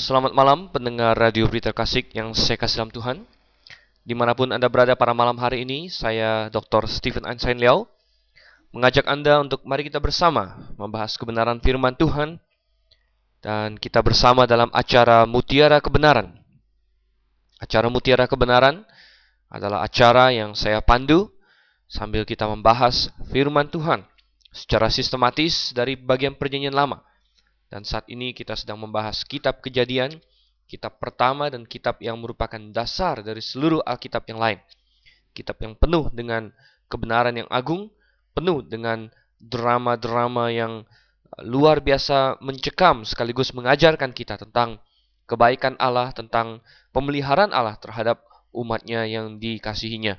Selamat malam pendengar Radio Berita Kasih yang saya kasih dalam Tuhan. Di mana pun Anda berada pada malam hari ini, saya Dr. Stephen Einstein Liao mengajak Anda untuk mari kita bersama membahas kebenaran firman Tuhan dan kita bersama dalam acara Mutiara Kebenaran. Acara Mutiara Kebenaran adalah acara yang saya pandu sambil kita membahas firman Tuhan secara sistematis dari bagian perjanjian lama dan saat ini kita sedang membahas kitab kejadian, kitab pertama dan kitab yang merupakan dasar dari seluruh Alkitab yang lain. Kitab yang penuh dengan kebenaran yang agung, penuh dengan drama-drama yang luar biasa mencekam sekaligus mengajarkan kita tentang kebaikan Allah, tentang pemeliharaan Allah terhadap umatnya yang dikasihinya.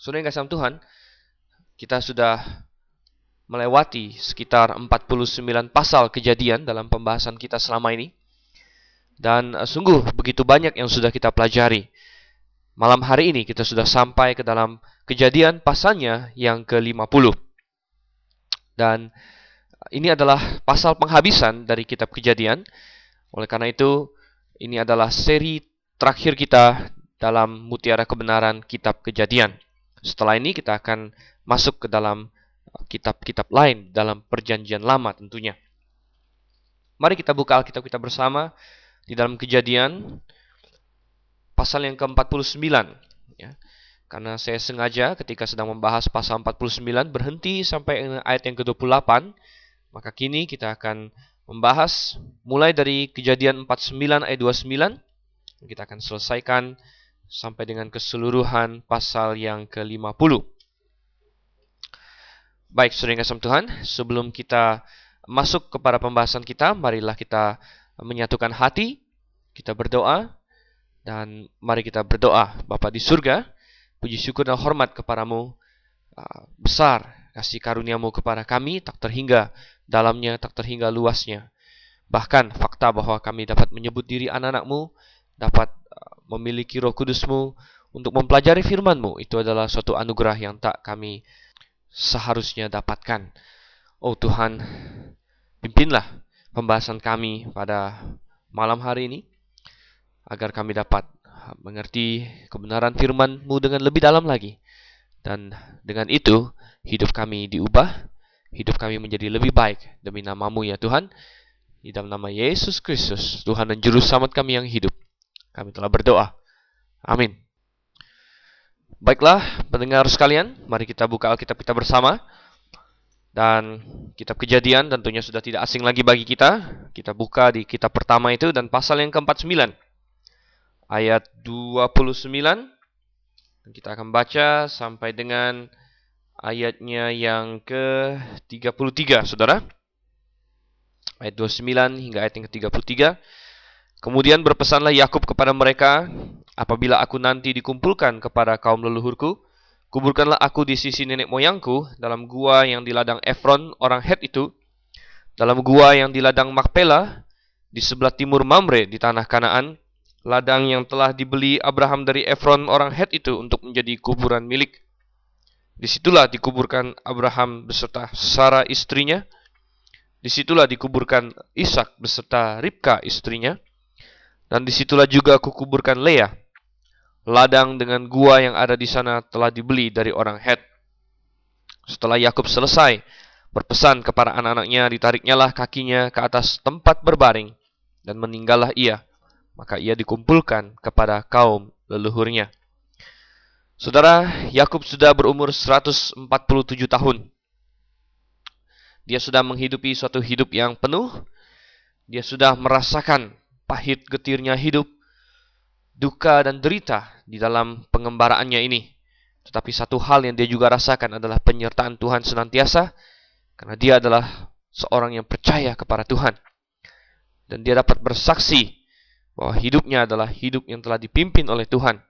Saudara yang kasih Tuhan, kita sudah melewati sekitar 49 pasal kejadian dalam pembahasan kita selama ini. Dan uh, sungguh begitu banyak yang sudah kita pelajari. Malam hari ini kita sudah sampai ke dalam kejadian pasalnya yang ke-50. Dan ini adalah pasal penghabisan dari kitab kejadian. Oleh karena itu, ini adalah seri terakhir kita dalam mutiara kebenaran kitab kejadian. Setelah ini kita akan masuk ke dalam kitab-kitab lain dalam perjanjian lama tentunya. Mari kita buka Alkitab kita bersama di dalam kejadian pasal yang ke-49 ya. Karena saya sengaja ketika sedang membahas pasal 49 berhenti sampai ayat yang ke-28, maka kini kita akan membahas mulai dari kejadian 49 ayat 29 kita akan selesaikan sampai dengan keseluruhan pasal yang ke-50. Baik, saudara yang Tuhan, sebelum kita masuk kepada pembahasan kita, marilah kita menyatukan hati, kita berdoa, dan mari kita berdoa. Bapa di surga, puji syukur dan hormat kepadamu, uh, besar kasih karuniamu kepada kami, tak terhingga dalamnya, tak terhingga luasnya. Bahkan fakta bahwa kami dapat menyebut diri anak-anakmu, dapat uh, memiliki roh kudusmu, untuk mempelajari firmanmu, itu adalah suatu anugerah yang tak kami seharusnya dapatkan. Oh Tuhan, pimpinlah pembahasan kami pada malam hari ini agar kami dapat mengerti kebenaran firman-Mu dengan lebih dalam lagi. Dan dengan itu, hidup kami diubah, hidup kami menjadi lebih baik demi namamu ya Tuhan. Di dalam nama Yesus Kristus, Tuhan dan Juru Selamat kami yang hidup. Kami telah berdoa. Amin. Baiklah, pendengar sekalian, mari kita buka Alkitab kita bersama. Dan kitab kejadian tentunya sudah tidak asing lagi bagi kita. Kita buka di kitab pertama itu dan pasal yang ke-49. Ayat 29. Dan kita akan baca sampai dengan ayatnya yang ke-33, Saudara. Ayat 29 hingga ayat yang ke-33. Kemudian berpesanlah Yakub kepada mereka, Apabila aku nanti dikumpulkan kepada kaum leluhurku, kuburkanlah aku di sisi nenek moyangku dalam gua yang di ladang Efron orang Het itu, dalam gua yang di ladang Makpela, di sebelah timur Mamre di tanah Kanaan, ladang yang telah dibeli Abraham dari Efron orang Het itu untuk menjadi kuburan milik. Di situlah dikuburkan Abraham beserta Sarah istrinya. Di situlah dikuburkan Ishak beserta Ribka istrinya. Dan di situlah juga kukuburkan Leah ladang dengan gua yang ada di sana telah dibeli dari orang Het. Setelah Yakub selesai berpesan kepada anak-anaknya, ditariknya lah kakinya ke atas tempat berbaring dan meninggallah ia. Maka ia dikumpulkan kepada kaum leluhurnya. Saudara, Yakub sudah berumur 147 tahun. Dia sudah menghidupi suatu hidup yang penuh. Dia sudah merasakan pahit getirnya hidup duka dan derita di dalam pengembaraannya ini. Tetapi satu hal yang dia juga rasakan adalah penyertaan Tuhan senantiasa karena dia adalah seorang yang percaya kepada Tuhan. Dan dia dapat bersaksi bahwa hidupnya adalah hidup yang telah dipimpin oleh Tuhan.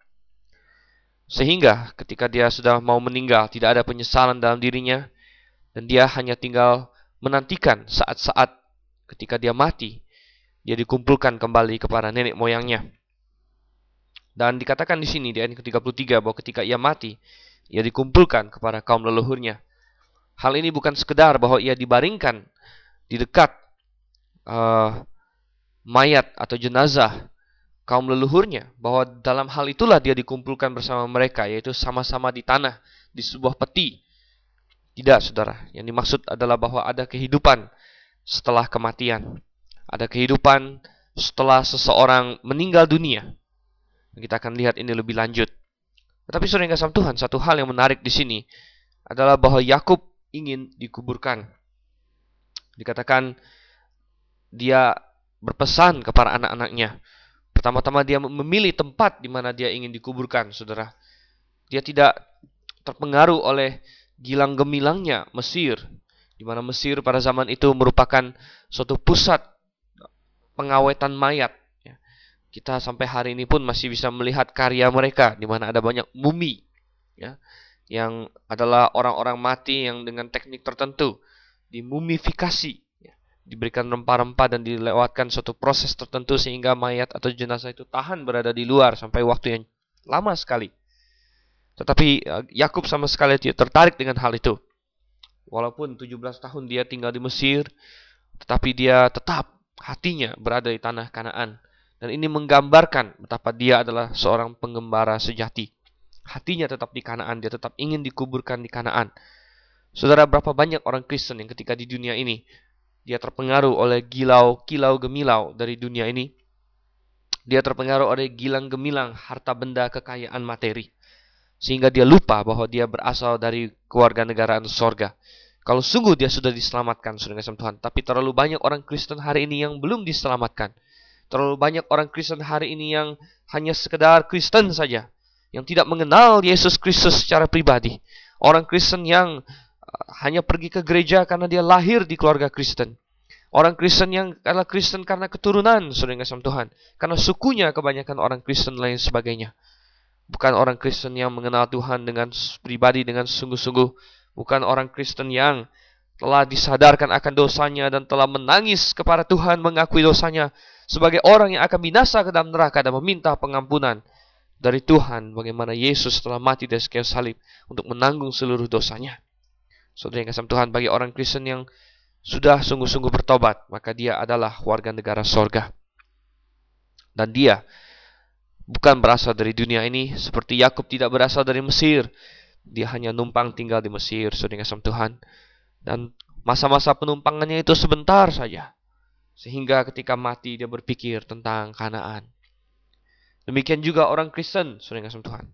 Sehingga ketika dia sudah mau meninggal tidak ada penyesalan dalam dirinya dan dia hanya tinggal menantikan saat-saat ketika dia mati dia dikumpulkan kembali kepada nenek moyangnya. Dan dikatakan di sini di ayat ke-33 bahwa ketika ia mati, ia dikumpulkan kepada kaum leluhurnya. Hal ini bukan sekedar bahwa ia dibaringkan di dekat uh, mayat atau jenazah kaum leluhurnya bahwa dalam hal itulah dia dikumpulkan bersama mereka yaitu sama-sama di tanah di sebuah peti. Tidak, Saudara. Yang dimaksud adalah bahwa ada kehidupan setelah kematian. Ada kehidupan setelah seseorang meninggal dunia. Kita akan lihat ini lebih lanjut. Tetapi saudara yang kasih Tuhan, satu hal yang menarik di sini adalah bahwa Yakub ingin dikuburkan. Dikatakan dia berpesan kepada anak-anaknya. Pertama-tama dia memilih tempat di mana dia ingin dikuburkan, saudara. Dia tidak terpengaruh oleh gilang gemilangnya Mesir, di mana Mesir pada zaman itu merupakan suatu pusat pengawetan mayat. Kita sampai hari ini pun masih bisa melihat karya mereka di mana ada banyak mumi ya yang adalah orang-orang mati yang dengan teknik tertentu dimumifikasi ya. diberikan rempah-rempah dan dilewatkan suatu proses tertentu sehingga mayat atau jenazah itu tahan berada di luar sampai waktu yang lama sekali. Tetapi eh, Yakub sama sekali tidak tertarik dengan hal itu. Walaupun 17 tahun dia tinggal di Mesir, tetapi dia tetap hatinya berada di tanah Kanaan. Dan ini menggambarkan betapa dia adalah seorang penggembara sejati. Hatinya tetap di Kanaan, dia tetap ingin dikuburkan di Kanaan. Saudara, berapa banyak orang Kristen yang ketika di dunia ini dia terpengaruh oleh gilau, kilau gemilau dari dunia ini. Dia terpengaruh oleh gilang gemilang harta benda kekayaan materi. Sehingga dia lupa bahwa dia berasal dari keluarga negaraan sorga. Kalau sungguh dia sudah diselamatkan, sudah Tuhan. Tapi terlalu banyak orang Kristen hari ini yang belum diselamatkan. Terlalu banyak orang Kristen hari ini yang hanya sekedar Kristen saja. Yang tidak mengenal Yesus Kristus secara pribadi. Orang Kristen yang uh, hanya pergi ke gereja karena dia lahir di keluarga Kristen. Orang Kristen yang adalah Kristen karena keturunan, sudah kasih Tuhan. Karena sukunya kebanyakan orang Kristen lain sebagainya. Bukan orang Kristen yang mengenal Tuhan dengan pribadi, dengan sungguh-sungguh bukan orang Kristen yang telah disadarkan akan dosanya dan telah menangis kepada Tuhan mengakui dosanya sebagai orang yang akan binasa ke dalam neraka dan meminta pengampunan dari Tuhan bagaimana Yesus telah mati di kayu salib untuk menanggung seluruh dosanya. Saudara yang kasih Tuhan bagi orang Kristen yang sudah sungguh-sungguh bertobat, maka dia adalah warga negara sorga. Dan dia bukan berasal dari dunia ini seperti Yakub tidak berasal dari Mesir, dia hanya numpang tinggal di Mesir, saudara kasih Tuhan. Dan masa-masa penumpangannya itu sebentar saja. Sehingga ketika mati dia berpikir tentang Kanaan. Demikian juga orang Kristen, saudara kasih Tuhan.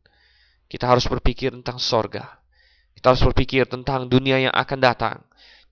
Kita harus berpikir tentang sorga. Kita harus berpikir tentang dunia yang akan datang.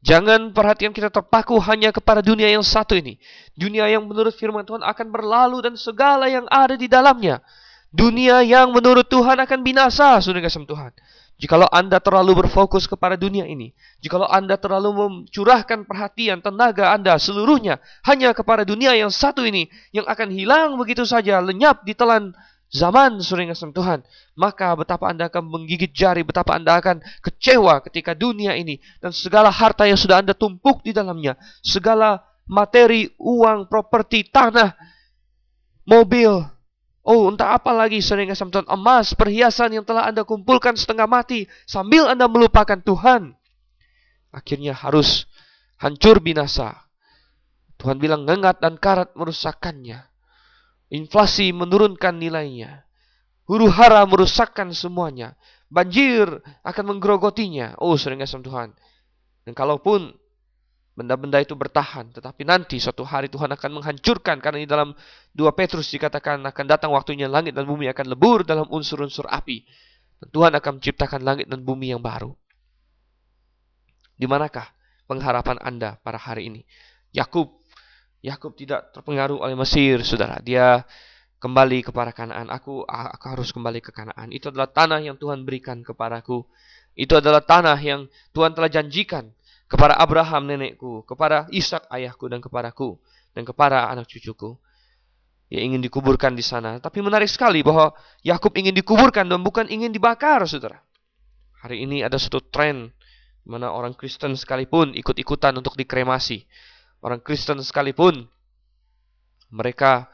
Jangan perhatian kita terpaku hanya kepada dunia yang satu ini. Dunia yang menurut firman Tuhan akan berlalu dan segala yang ada di dalamnya. Dunia yang menurut Tuhan akan binasa, saudara kasih Tuhan. Jikalau Anda terlalu berfokus kepada dunia ini, jikalau Anda terlalu mencurahkan perhatian tenaga Anda seluruhnya hanya kepada dunia yang satu ini yang akan hilang begitu saja, lenyap di telan zaman sering asam Tuhan, maka betapa Anda akan menggigit jari, betapa Anda akan kecewa ketika dunia ini dan segala harta yang sudah Anda tumpuk di dalamnya, segala materi, uang, properti, tanah, mobil, Oh, entah apa lagi sering Tuhan emas, perhiasan yang telah Anda kumpulkan setengah mati sambil Anda melupakan Tuhan. Akhirnya harus hancur binasa. Tuhan bilang ngengat dan karat merusakkannya. Inflasi menurunkan nilainya. Huru hara merusakkan semuanya. Banjir akan menggerogotinya. Oh, sering Tuhan. Dan kalaupun benda-benda itu bertahan. Tetapi nanti suatu hari Tuhan akan menghancurkan. Karena di dalam 2 Petrus dikatakan akan datang waktunya langit dan bumi akan lebur dalam unsur-unsur api. Dan Tuhan akan menciptakan langit dan bumi yang baru. Di manakah pengharapan Anda pada hari ini? Yakub Yakub tidak terpengaruh oleh Mesir, saudara. Dia kembali kepada Kanaan. Aku, aku harus kembali ke Kanaan. Itu adalah tanah yang Tuhan berikan kepadaku. Itu adalah tanah yang Tuhan telah janjikan kepada Abraham nenekku, kepada Ishak ayahku dan kepadaku dan kepada anak cucuku. Ia ingin dikuburkan di sana. Tapi menarik sekali bahwa Yakub ingin dikuburkan dan bukan ingin dibakar, saudara. Hari ini ada satu tren mana orang Kristen sekalipun ikut-ikutan untuk dikremasi. Orang Kristen sekalipun mereka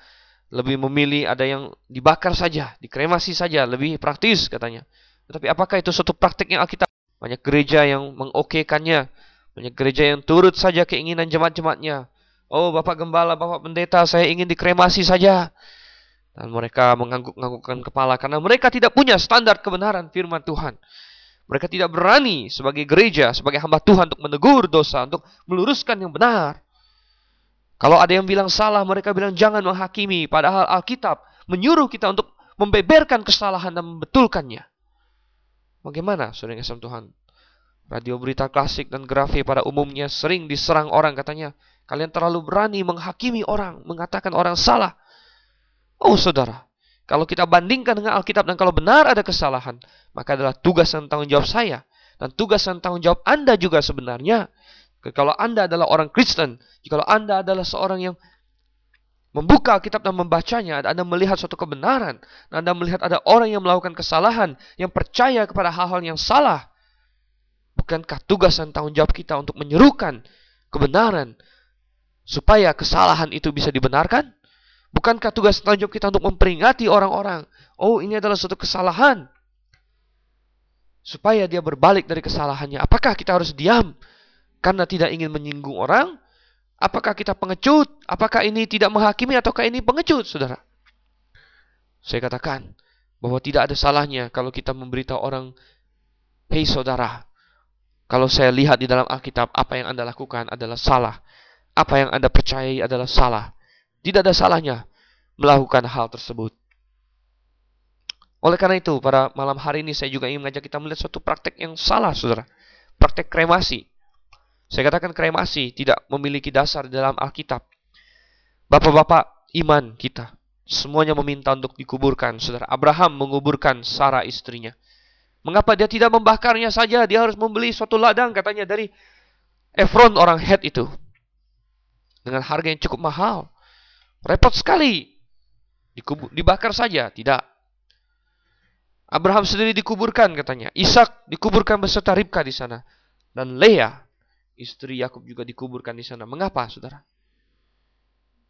lebih memilih ada yang dibakar saja, dikremasi saja, lebih praktis katanya. Tetapi apakah itu suatu praktik yang Alkitab? Banyak gereja yang mengokekannya, banyak gereja yang turut saja keinginan jemaat-jemaatnya. Oh, Bapak Gembala, Bapak Pendeta, saya ingin dikremasi saja. Dan mereka mengangguk-anggukkan kepala karena mereka tidak punya standar kebenaran firman Tuhan. Mereka tidak berani sebagai gereja, sebagai hamba Tuhan untuk menegur dosa, untuk meluruskan yang benar. Kalau ada yang bilang salah, mereka bilang jangan menghakimi. Padahal Alkitab menyuruh kita untuk membeberkan kesalahan dan membetulkannya. Bagaimana, saudara yang Tuhan? Radio berita klasik dan grafik pada umumnya sering diserang orang katanya. Kalian terlalu berani menghakimi orang, mengatakan orang salah. Oh saudara, kalau kita bandingkan dengan Alkitab dan kalau benar ada kesalahan, maka adalah tugas dan tanggung jawab saya. Dan tugas dan tanggung jawab Anda juga sebenarnya. Kalau Anda adalah orang Kristen, kalau Anda adalah seorang yang membuka Alkitab dan membacanya, Anda melihat suatu kebenaran, Anda melihat ada orang yang melakukan kesalahan, yang percaya kepada hal-hal yang salah. Bukankah tugas dan tanggung jawab kita untuk menyerukan kebenaran supaya kesalahan itu bisa dibenarkan? Bukankah tugas tanggung jawab kita untuk memperingati orang-orang? Oh, ini adalah suatu kesalahan. Supaya dia berbalik dari kesalahannya. Apakah kita harus diam karena tidak ingin menyinggung orang? Apakah kita pengecut? Apakah ini tidak menghakimi ataukah ini pengecut, saudara? Saya katakan bahwa tidak ada salahnya kalau kita memberitahu orang, Hei saudara, kalau saya lihat di dalam Alkitab apa yang Anda lakukan adalah salah. Apa yang Anda percayai adalah salah. Tidak ada salahnya melakukan hal tersebut. Oleh karena itu, pada malam hari ini saya juga ingin mengajak kita melihat suatu praktek yang salah, saudara. Praktek kremasi. Saya katakan kremasi tidak memiliki dasar dalam Alkitab. Bapak-bapak iman kita, semuanya meminta untuk dikuburkan. Saudara Abraham menguburkan Sarah istrinya. Mengapa dia tidak membakarnya saja? Dia harus membeli suatu ladang katanya dari Efron orang Het itu. Dengan harga yang cukup mahal. Repot sekali. Dikubur, dibakar saja, tidak. Abraham sendiri dikuburkan katanya. Ishak dikuburkan beserta Ribka di sana. Dan Leah, istri Yakub juga dikuburkan di sana. Mengapa, saudara?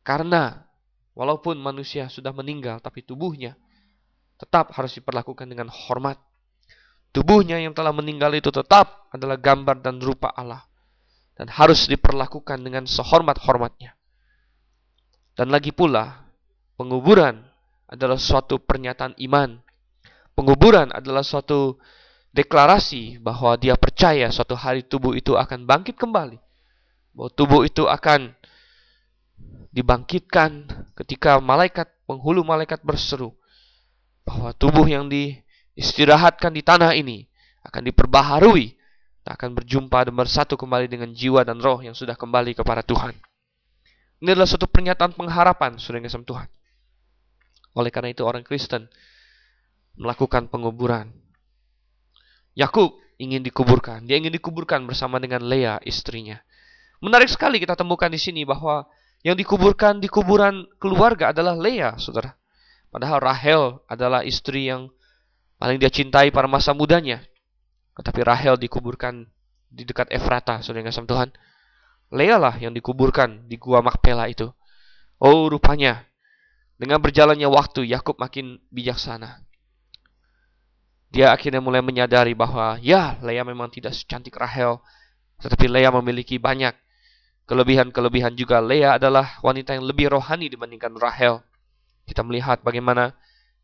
Karena walaupun manusia sudah meninggal, tapi tubuhnya tetap harus diperlakukan dengan hormat. Tubuhnya yang telah meninggal itu tetap adalah gambar dan rupa Allah. Dan harus diperlakukan dengan sehormat-hormatnya. Dan lagi pula, penguburan adalah suatu pernyataan iman. Penguburan adalah suatu deklarasi bahwa dia percaya suatu hari tubuh itu akan bangkit kembali. Bahwa tubuh itu akan dibangkitkan ketika malaikat, penghulu malaikat berseru. Bahwa tubuh yang diistirahatkan di tanah ini akan diperbaharui. Akan berjumpa dan bersatu kembali dengan jiwa dan roh yang sudah kembali kepada Tuhan. Ini adalah suatu pernyataan pengharapan, saudara yang Tuhan. Oleh karena itu orang Kristen melakukan penguburan. Yakub ingin dikuburkan. Dia ingin dikuburkan bersama dengan Leah istrinya. Menarik sekali kita temukan di sini bahwa yang dikuburkan di kuburan keluarga adalah Leah, saudara. Padahal Rahel adalah istri yang paling dia cintai pada masa mudanya. Tetapi Rahel dikuburkan di dekat Efrata, saudara yang Tuhan. Lea lah yang dikuburkan di gua Makpela itu. Oh, rupanya dengan berjalannya waktu Yakub makin bijaksana. Dia akhirnya mulai menyadari bahwa ya, Lea memang tidak secantik Rahel, tetapi Lea memiliki banyak kelebihan-kelebihan juga. Lea adalah wanita yang lebih rohani dibandingkan Rahel. Kita melihat bagaimana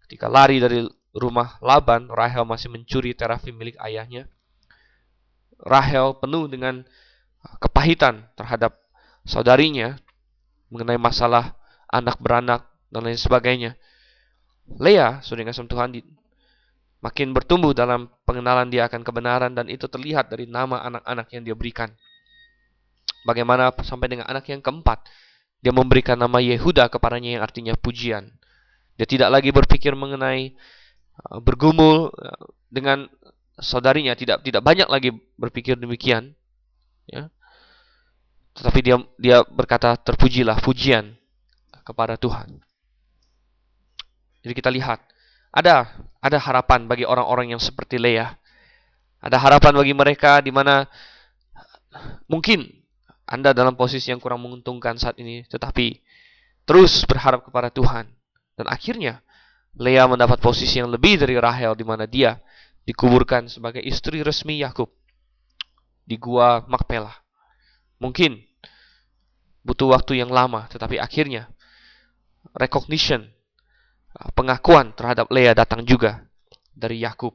ketika lari dari rumah Laban, Rahel masih mencuri terafim milik ayahnya. Rahel penuh dengan kepahitan terhadap saudarinya mengenai masalah anak beranak dan lain sebagainya. Lea, saudara kasih Tuhan, makin bertumbuh dalam pengenalan dia akan kebenaran dan itu terlihat dari nama anak-anak yang dia berikan. Bagaimana sampai dengan anak yang keempat, dia memberikan nama Yehuda kepadanya yang artinya pujian. Dia tidak lagi berpikir mengenai bergumul uh, dengan saudarinya, tidak tidak banyak lagi berpikir demikian. Ya. Tetapi dia dia berkata terpujilah pujian kepada Tuhan. Jadi kita lihat ada ada harapan bagi orang-orang yang seperti Leah. Ada harapan bagi mereka di mana mungkin Anda dalam posisi yang kurang menguntungkan saat ini, tetapi terus berharap kepada Tuhan. Dan akhirnya Leah mendapat posisi yang lebih dari Rahel di mana dia dikuburkan sebagai istri resmi Yakub di gua Makpelah. Mungkin butuh waktu yang lama, tetapi akhirnya recognition, uh, pengakuan terhadap Lea datang juga dari Yakub.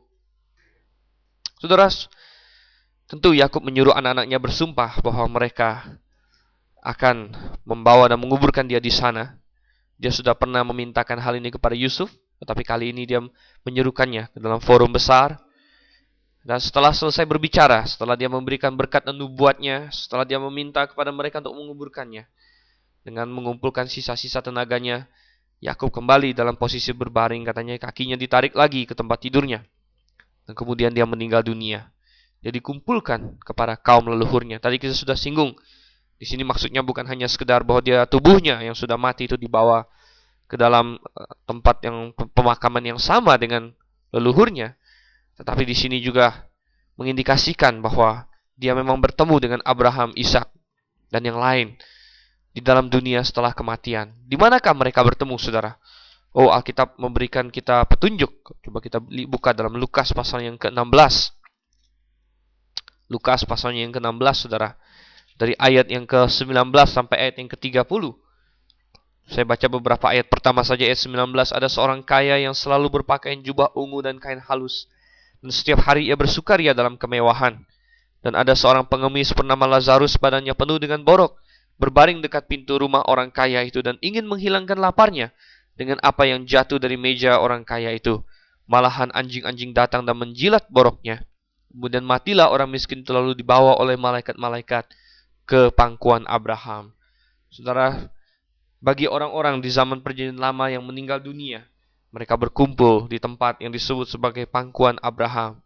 Saudara, tentu Yakub menyuruh anak-anaknya bersumpah bahwa mereka akan membawa dan menguburkan dia di sana. Dia sudah pernah memintakan hal ini kepada Yusuf, tetapi kali ini dia menyerukannya ke dalam forum besar. Dan setelah selesai berbicara, setelah dia memberikan berkat dan nubuatnya, setelah dia meminta kepada mereka untuk menguburkannya, dengan mengumpulkan sisa-sisa tenaganya, Yakub kembali dalam posisi berbaring, katanya kakinya ditarik lagi ke tempat tidurnya. Dan kemudian dia meninggal dunia. Dia dikumpulkan kepada kaum leluhurnya. Tadi kita sudah singgung di sini maksudnya bukan hanya sekedar bahwa dia tubuhnya yang sudah mati itu dibawa ke dalam eh, tempat yang pemakaman yang sama dengan leluhurnya, tetapi di sini juga mengindikasikan bahwa dia memang bertemu dengan Abraham, Ishak, dan yang lain di dalam dunia setelah kematian. Di manakah mereka bertemu, saudara? Oh, Alkitab memberikan kita petunjuk. Coba kita buka dalam Lukas pasal yang ke-16. Lukas pasalnya yang ke-16, saudara dari ayat yang ke-19 sampai ayat yang ke-30. Saya baca beberapa ayat pertama saja ayat 19 ada seorang kaya yang selalu berpakaian jubah ungu dan kain halus dan setiap hari ia bersukaria dalam kemewahan. Dan ada seorang pengemis bernama Lazarus badannya penuh dengan borok berbaring dekat pintu rumah orang kaya itu dan ingin menghilangkan laparnya dengan apa yang jatuh dari meja orang kaya itu. Malahan anjing-anjing datang dan menjilat boroknya. Kemudian matilah orang miskin itu lalu dibawa oleh malaikat-malaikat ke pangkuan Abraham. Saudara, bagi orang-orang di zaman perjanjian lama yang meninggal dunia, mereka berkumpul di tempat yang disebut sebagai pangkuan Abraham.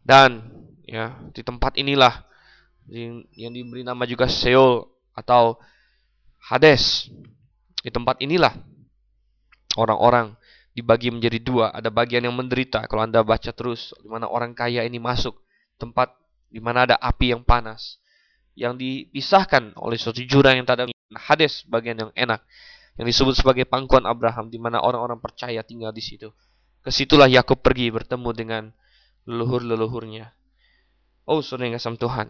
Dan ya, di tempat inilah yang diberi nama juga Seol atau Hades. Di tempat inilah orang-orang dibagi menjadi dua. Ada bagian yang menderita. Kalau Anda baca terus, di mana orang kaya ini masuk tempat di mana ada api yang panas yang dipisahkan oleh suatu jurang yang tak ada Hades bagian yang enak yang disebut sebagai pangkuan Abraham di mana orang-orang percaya tinggal di situ. Ke situlah Yakub pergi bertemu dengan leluhur-leluhurnya. Oh, saudara yang kasih Tuhan,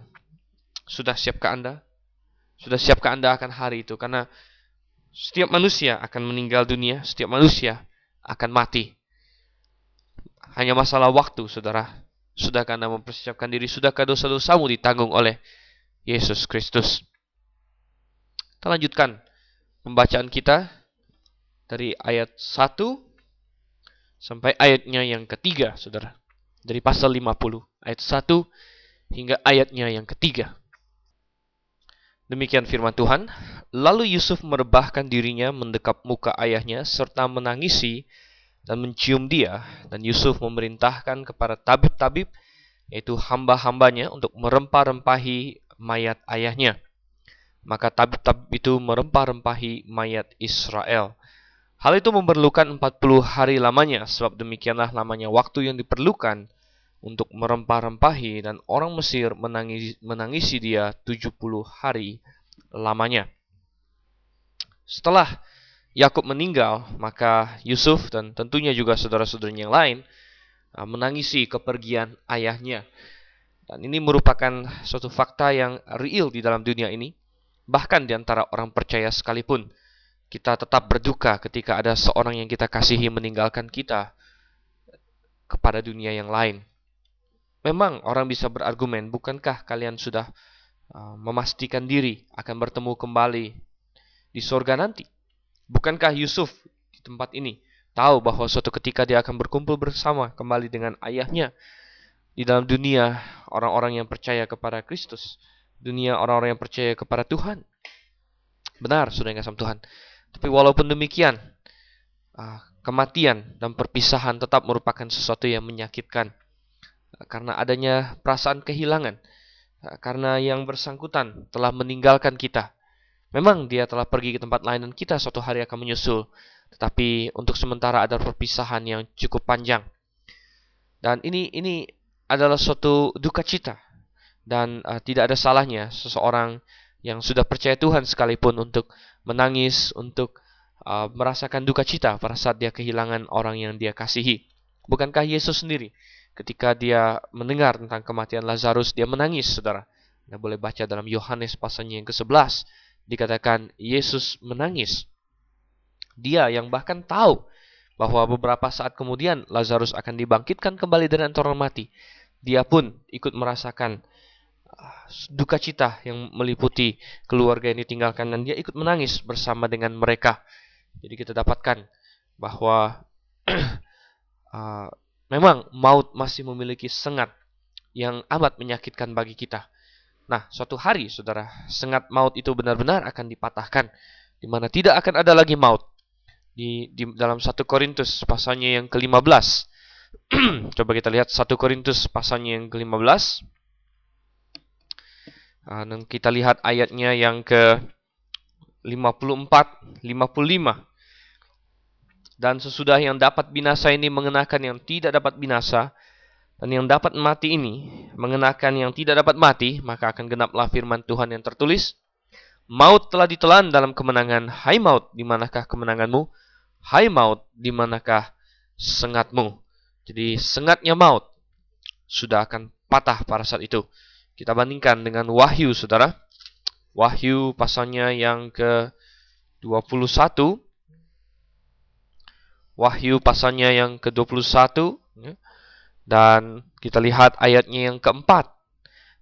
sudah siapkah Anda? Sudah siapkah Anda akan hari itu? Karena setiap manusia akan meninggal dunia, setiap manusia akan mati. Hanya masalah waktu, saudara. Sudahkah Anda mempersiapkan diri? Sudahkah dosa-dosamu ditanggung oleh Yesus Kristus. Kita lanjutkan pembacaan kita dari ayat 1 sampai ayatnya yang ketiga, saudara. Dari pasal 50, ayat 1 hingga ayatnya yang ketiga. Demikian firman Tuhan. Lalu Yusuf merebahkan dirinya mendekap muka ayahnya serta menangisi dan mencium dia. Dan Yusuf memerintahkan kepada tabib-tabib, yaitu hamba-hambanya untuk merempah-rempahi mayat ayahnya. Maka tabib-tabib itu merempah-rempahi mayat Israel. Hal itu memerlukan 40 hari lamanya, sebab demikianlah lamanya waktu yang diperlukan untuk merempah-rempahi dan orang Mesir menangisi, menangisi dia 70 hari lamanya. Setelah Yakub meninggal, maka Yusuf dan tentunya juga saudara-saudaranya yang lain uh, menangisi kepergian ayahnya. Dan ini merupakan suatu fakta yang real di dalam dunia ini. Bahkan di antara orang percaya sekalipun, kita tetap berduka ketika ada seorang yang kita kasihi meninggalkan kita kepada dunia yang lain. Memang orang bisa berargumen, bukankah kalian sudah uh, memastikan diri akan bertemu kembali di sorga nanti? Bukankah Yusuf di tempat ini tahu bahwa suatu ketika dia akan berkumpul bersama kembali dengan ayahnya di dalam dunia orang-orang yang percaya kepada Kristus, dunia orang-orang yang percaya kepada Tuhan. Benar, sudah yang Tuhan. Tapi walaupun demikian, ah, kematian dan perpisahan tetap merupakan sesuatu yang menyakitkan ah, karena adanya perasaan kehilangan, ah, karena yang bersangkutan telah meninggalkan kita. Memang dia telah pergi ke tempat lain dan kita suatu hari akan menyusul, tetapi untuk sementara ada perpisahan yang cukup panjang. Dan ini ini adalah suatu duka cita dan uh, tidak ada salahnya seseorang yang sudah percaya Tuhan sekalipun untuk menangis, untuk uh, merasakan duka cita pada saat dia kehilangan orang yang dia kasihi. Bukankah Yesus sendiri ketika dia mendengar tentang kematian Lazarus, dia menangis, saudara. Anda boleh baca dalam Yohanes pasalnya yang ke-11. dikatakan Yesus menangis. Dia yang bahkan tahu bahwa beberapa saat kemudian Lazarus akan dibangkitkan kembali dari antara mati. Dia pun ikut merasakan duka cita yang meliputi keluarga yang ditinggalkan dan dia ikut menangis bersama dengan mereka. Jadi kita dapatkan bahwa uh, memang maut masih memiliki sengat yang amat menyakitkan bagi kita. Nah, suatu hari, saudara, sengat maut itu benar-benar akan dipatahkan, di mana tidak akan ada lagi maut. Di, di dalam satu Korintus pasalnya yang ke-15. Coba kita lihat satu Korintus pasalnya yang ke-15. Dan kita lihat ayatnya yang ke 54, 55. Dan sesudah yang dapat binasa ini mengenakan yang tidak dapat binasa, dan yang dapat mati ini mengenakan yang tidak dapat mati, maka akan genaplah firman Tuhan yang tertulis. Maut telah ditelan dalam kemenangan. Hai maut, di manakah kemenanganmu? Hai maut, di manakah sengatmu? Jadi sengatnya maut sudah akan patah pada saat itu. Kita bandingkan dengan Wahyu, saudara. Wahyu pasalnya yang ke-21. Wahyu pasalnya yang ke-21. Dan kita lihat ayatnya yang keempat.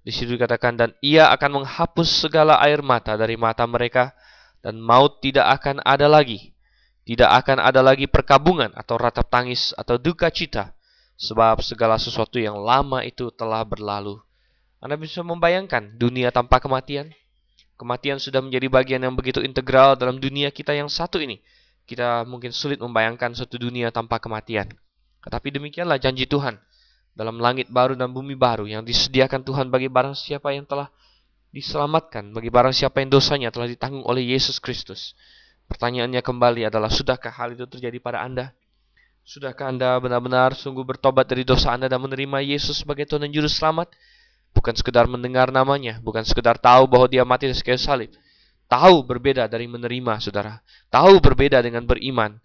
Di situ dikatakan, dan ia akan menghapus segala air mata dari mata mereka, dan maut tidak akan ada lagi. Tidak akan ada lagi perkabungan atau ratap tangis atau duka cita, sebab segala sesuatu yang lama itu telah berlalu. Anda bisa membayangkan dunia tanpa kematian? Kematian sudah menjadi bagian yang begitu integral dalam dunia kita yang satu ini. Kita mungkin sulit membayangkan suatu dunia tanpa kematian. Tetapi demikianlah janji Tuhan dalam langit baru dan bumi baru yang disediakan Tuhan bagi barang siapa yang telah diselamatkan, bagi barang siapa yang dosanya telah ditanggung oleh Yesus Kristus. Pertanyaannya kembali adalah, sudahkah hal itu terjadi pada Anda? Sudahkah Anda benar-benar sungguh bertobat dari dosa Anda dan menerima Yesus sebagai Tuhan dan Juru Selamat? Bukan sekedar mendengar namanya, bukan sekedar tahu bahwa dia mati di kayu salib. Tahu berbeda dari menerima, saudara. Tahu berbeda dengan beriman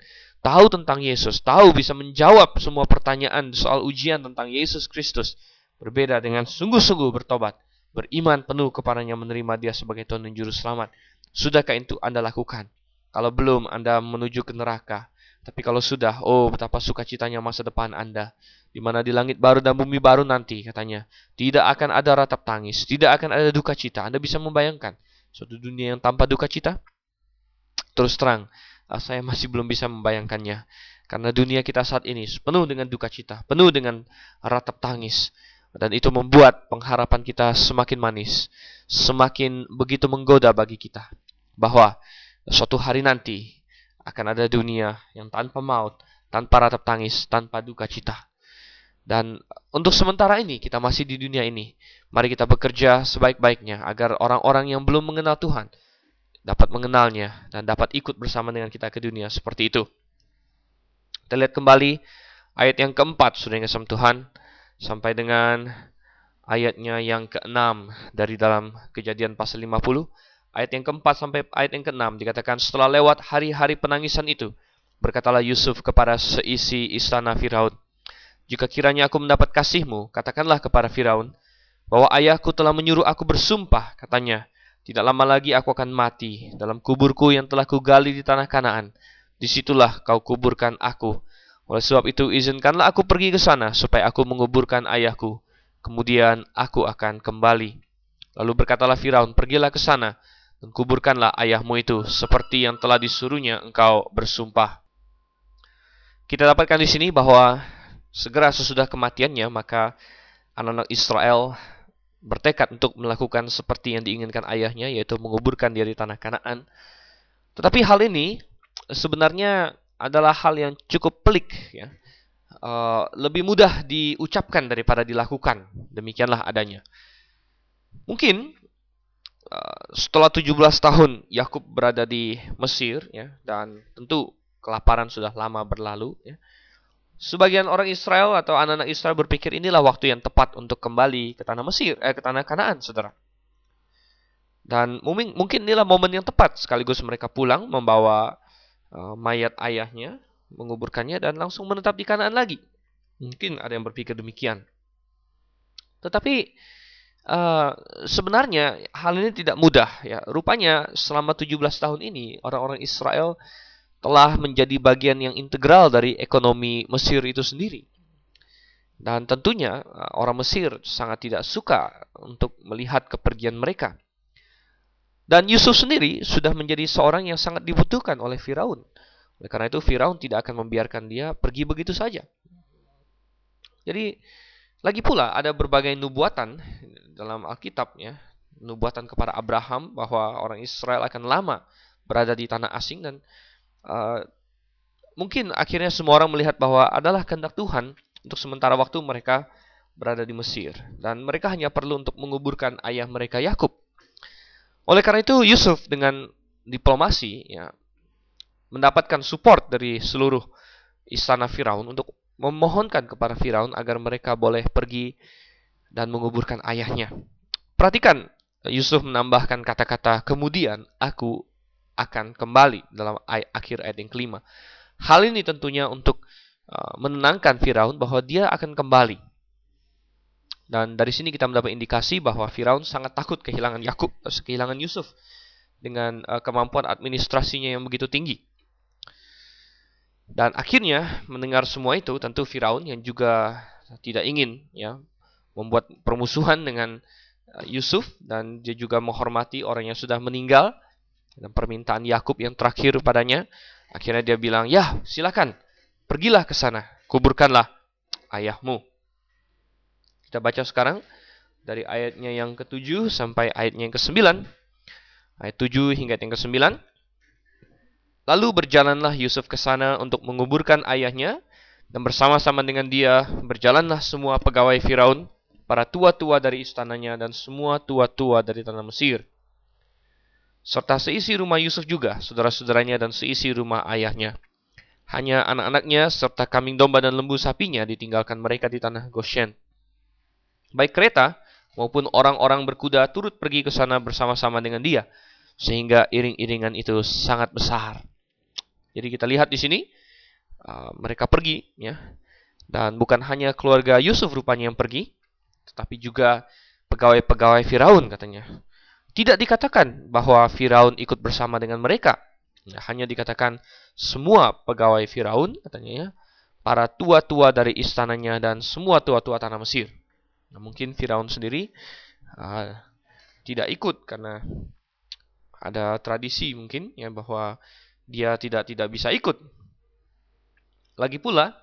tahu tentang Yesus, tahu bisa menjawab semua pertanyaan soal ujian tentang Yesus Kristus, berbeda dengan sungguh-sungguh bertobat, beriman penuh kepadanya menerima dia sebagai Tuhan dan Juru Selamat. Sudahkah itu Anda lakukan? Kalau belum, Anda menuju ke neraka. Tapi kalau sudah, oh betapa sukacitanya masa depan Anda. Di mana di langit baru dan bumi baru nanti, katanya. Tidak akan ada ratap tangis, tidak akan ada duka cita. Anda bisa membayangkan suatu dunia yang tanpa duka cita? Terus terang, uh, saya masih belum bisa membayangkannya. Karena dunia kita saat ini penuh dengan duka cita, penuh dengan ratap tangis. Dan itu membuat pengharapan kita semakin manis, semakin begitu menggoda bagi kita. Bahwa suatu hari nanti akan ada dunia yang tanpa maut, tanpa ratap tangis, tanpa duka cita. Dan untuk sementara ini kita masih di dunia ini. Mari kita bekerja sebaik-baiknya agar orang-orang yang belum mengenal Tuhan dapat mengenalnya dan dapat ikut bersama dengan kita ke dunia seperti itu. Kita lihat kembali ayat yang keempat sudah yang Tuhan sampai dengan ayatnya yang keenam dari dalam kejadian pasal 50 ayat yang keempat sampai ayat yang keenam dikatakan setelah lewat hari-hari penangisan itu berkatalah Yusuf kepada seisi istana Firaun jika kiranya aku mendapat kasihmu katakanlah kepada Firaun bahwa ayahku telah menyuruh aku bersumpah katanya tidak lama lagi aku akan mati dalam kuburku yang telah kugali di tanah Kanaan. Di situlah kau kuburkan aku. Oleh sebab itu izinkanlah aku pergi ke sana supaya aku menguburkan ayahku. Kemudian aku akan kembali. Lalu berkatalah Firaun, pergilah ke sana dan kuburkanlah ayahmu itu seperti yang telah disuruhnya engkau bersumpah. Kita dapatkan di sini bahwa segera sesudah kematiannya maka anak-anak Israel bertekad untuk melakukan seperti yang diinginkan ayahnya, yaitu menguburkan dia di tanah Kanaan. Tetapi hal ini sebenarnya adalah hal yang cukup pelik, ya. Uh, lebih mudah diucapkan daripada dilakukan. Demikianlah adanya. Mungkin uh, setelah 17 tahun Yakub berada di Mesir, ya, dan tentu kelaparan sudah lama berlalu, ya. Sebagian orang Israel atau anak-anak Israel berpikir inilah waktu yang tepat untuk kembali ke tanah Mesir, eh, ke tanah Kanaan, saudara. Dan mungkin, inilah momen yang tepat sekaligus mereka pulang membawa uh, mayat ayahnya, menguburkannya dan langsung menetap di Kanaan lagi. Mungkin ada yang berpikir demikian. Tetapi uh, sebenarnya hal ini tidak mudah ya. Rupanya selama 17 tahun ini orang-orang Israel telah menjadi bagian yang integral dari ekonomi Mesir itu sendiri. Dan tentunya uh, orang Mesir sangat tidak suka untuk melihat kepergian mereka. Dan Yusuf sendiri sudah menjadi seorang yang sangat dibutuhkan oleh Firaun. Oleh karena itu Firaun tidak akan membiarkan dia pergi begitu saja. Jadi lagi pula ada berbagai nubuatan dalam Alkitab ya, nubuatan kepada Abraham bahwa orang Israel akan lama berada di tanah asing dan uh, mungkin akhirnya semua orang melihat bahwa adalah kehendak Tuhan untuk sementara waktu mereka berada di Mesir dan mereka hanya perlu untuk menguburkan ayah mereka Yakub. Oleh karena itu Yusuf dengan diplomasi ya mendapatkan support dari seluruh istana Firaun untuk memohonkan kepada Firaun agar mereka boleh pergi dan menguburkan ayahnya. Perhatikan Yusuf menambahkan kata-kata kemudian aku akan kembali dalam akhir ayat yang kelima. Hal ini tentunya untuk Uh, menenangkan Firaun bahwa dia akan kembali. Dan dari sini kita mendapat indikasi bahwa Firaun sangat takut kehilangan Yakub, uh, kehilangan Yusuf dengan uh, kemampuan administrasinya yang begitu tinggi. Dan akhirnya mendengar semua itu tentu Firaun yang juga tidak ingin ya membuat permusuhan dengan Yusuf dan dia juga menghormati orang yang sudah meninggal dan permintaan Yakub yang terakhir padanya akhirnya dia bilang ya silakan Pergilah ke sana, kuburkanlah ayahmu. Kita baca sekarang dari ayatnya yang ke-7 sampai ayatnya yang ke-9. Ayat 7 hingga yang ke-9. Lalu berjalanlah Yusuf ke sana untuk menguburkan ayahnya dan bersama-sama dengan dia berjalanlah semua pegawai Firaun, para tua-tua dari istananya dan semua tua-tua dari tanah Mesir. Serta seisi rumah Yusuf juga, saudara-saudaranya dan seisi rumah ayahnya. Hanya anak-anaknya serta kambing domba dan lembu sapinya ditinggalkan mereka di tanah Goshen. Baik kereta maupun orang-orang berkuda turut pergi ke sana bersama-sama dengan dia, sehingga iring-iringan itu sangat besar. Jadi kita lihat di sini uh, mereka pergi, ya, dan bukan hanya keluarga Yusuf rupanya yang pergi, tetapi juga pegawai-pegawai Firaun katanya. Tidak dikatakan bahwa Firaun ikut bersama dengan mereka, Ya, hanya dikatakan semua pegawai Firaun katanya ya, para tua-tua dari istananya dan semua tua-tua tanah Mesir. Nah, mungkin Firaun sendiri uh, tidak ikut karena ada tradisi mungkin ya bahwa dia tidak tidak bisa ikut. Lagi pula